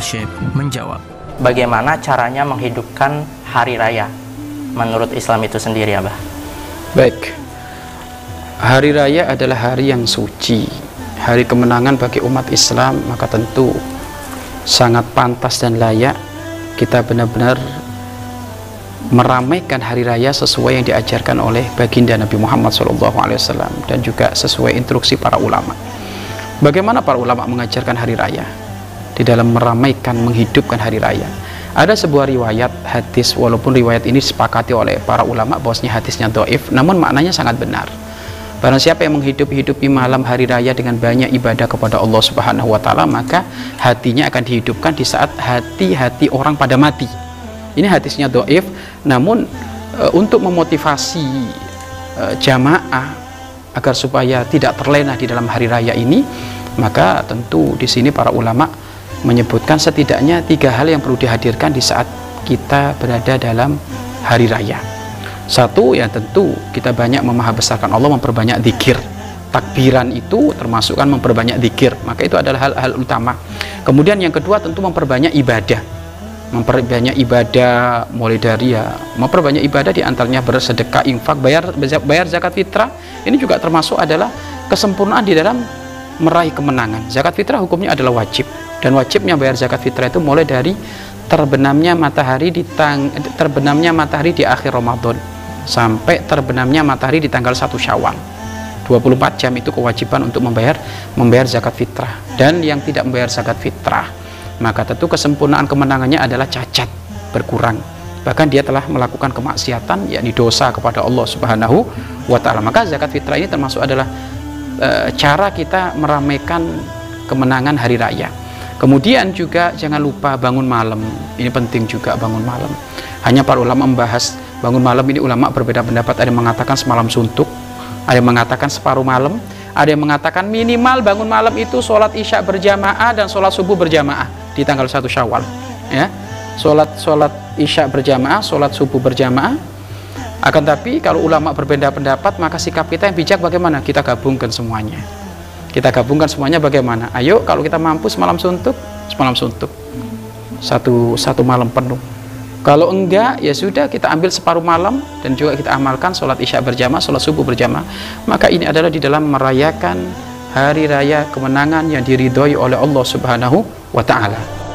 Syekh menjawab. Bagaimana caranya menghidupkan hari raya menurut Islam itu sendiri, Abah? Baik. Hari raya adalah hari yang suci, hari kemenangan bagi umat Islam, maka tentu sangat pantas dan layak kita benar-benar meramaikan hari raya sesuai yang diajarkan oleh baginda Nabi Muhammad SAW dan juga sesuai instruksi para ulama. Bagaimana para ulama mengajarkan hari raya? Di dalam meramaikan, menghidupkan hari raya. Ada sebuah riwayat hadis, walaupun riwayat ini disepakati oleh para ulama bahwasanya hadisnya doif, namun maknanya sangat benar. Barang siapa yang menghidup-hidupi malam hari raya dengan banyak ibadah kepada Allah Subhanahu wa taala, maka hatinya akan dihidupkan di saat hati-hati orang pada mati ini hadisnya doif, namun e, untuk memotivasi e, jamaah agar supaya tidak terlena di dalam hari raya ini, maka tentu di sini para ulama menyebutkan setidaknya tiga hal yang perlu dihadirkan di saat kita berada dalam hari raya. Satu, ya tentu kita banyak memahabesarkan Allah, memperbanyak zikir. Takbiran itu termasuk kan memperbanyak zikir, maka itu adalah hal-hal utama. Kemudian yang kedua tentu memperbanyak ibadah memperbanyak ibadah mulai dari ya memperbanyak ibadah di antaranya bersedekah infak bayar bayar zakat fitrah ini juga termasuk adalah kesempurnaan di dalam meraih kemenangan zakat fitrah hukumnya adalah wajib dan wajibnya bayar zakat fitrah itu mulai dari terbenamnya matahari di tang, terbenamnya matahari di akhir Ramadan sampai terbenamnya matahari di tanggal 1 Syawal. 24 jam itu kewajiban untuk membayar membayar zakat fitrah. Dan yang tidak membayar zakat fitrah maka tentu kesempurnaan kemenangannya adalah cacat berkurang. Bahkan dia telah melakukan kemaksiatan yakni dosa kepada Allah Subhanahu wa taala. Maka zakat fitrah ini termasuk adalah e, cara kita meramaikan kemenangan hari raya kemudian juga jangan lupa bangun malam. Ini penting juga bangun malam. Hanya para ulama membahas bangun malam ini ulama berbeda pendapat. Ada yang mengatakan semalam suntuk ada yang mengatakan separuh malam ada yang mengatakan minimal bangun malam itu sholat isya berjamaah dan sholat subuh berjamaah di tanggal 1 Syawal ya. Sholat sholat isya berjamaah sholat subuh berjamaah. Akan tapi kalau ulama berbeda pendapat maka sikap kita yang bijak bagaimana? Kita gabungkan semuanya kita gabungkan semuanya bagaimana? Ayo kalau kita mampu semalam suntuk semalam suntuk. Satu satu malam penuh. Kalau enggak ya sudah kita ambil separuh malam dan juga kita amalkan sholat isya berjamaah sholat subuh berjamaah. Maka ini adalah di dalam merayakan hari raya kemenangan yang diridhoi oleh Allah Subhanahu wa taala.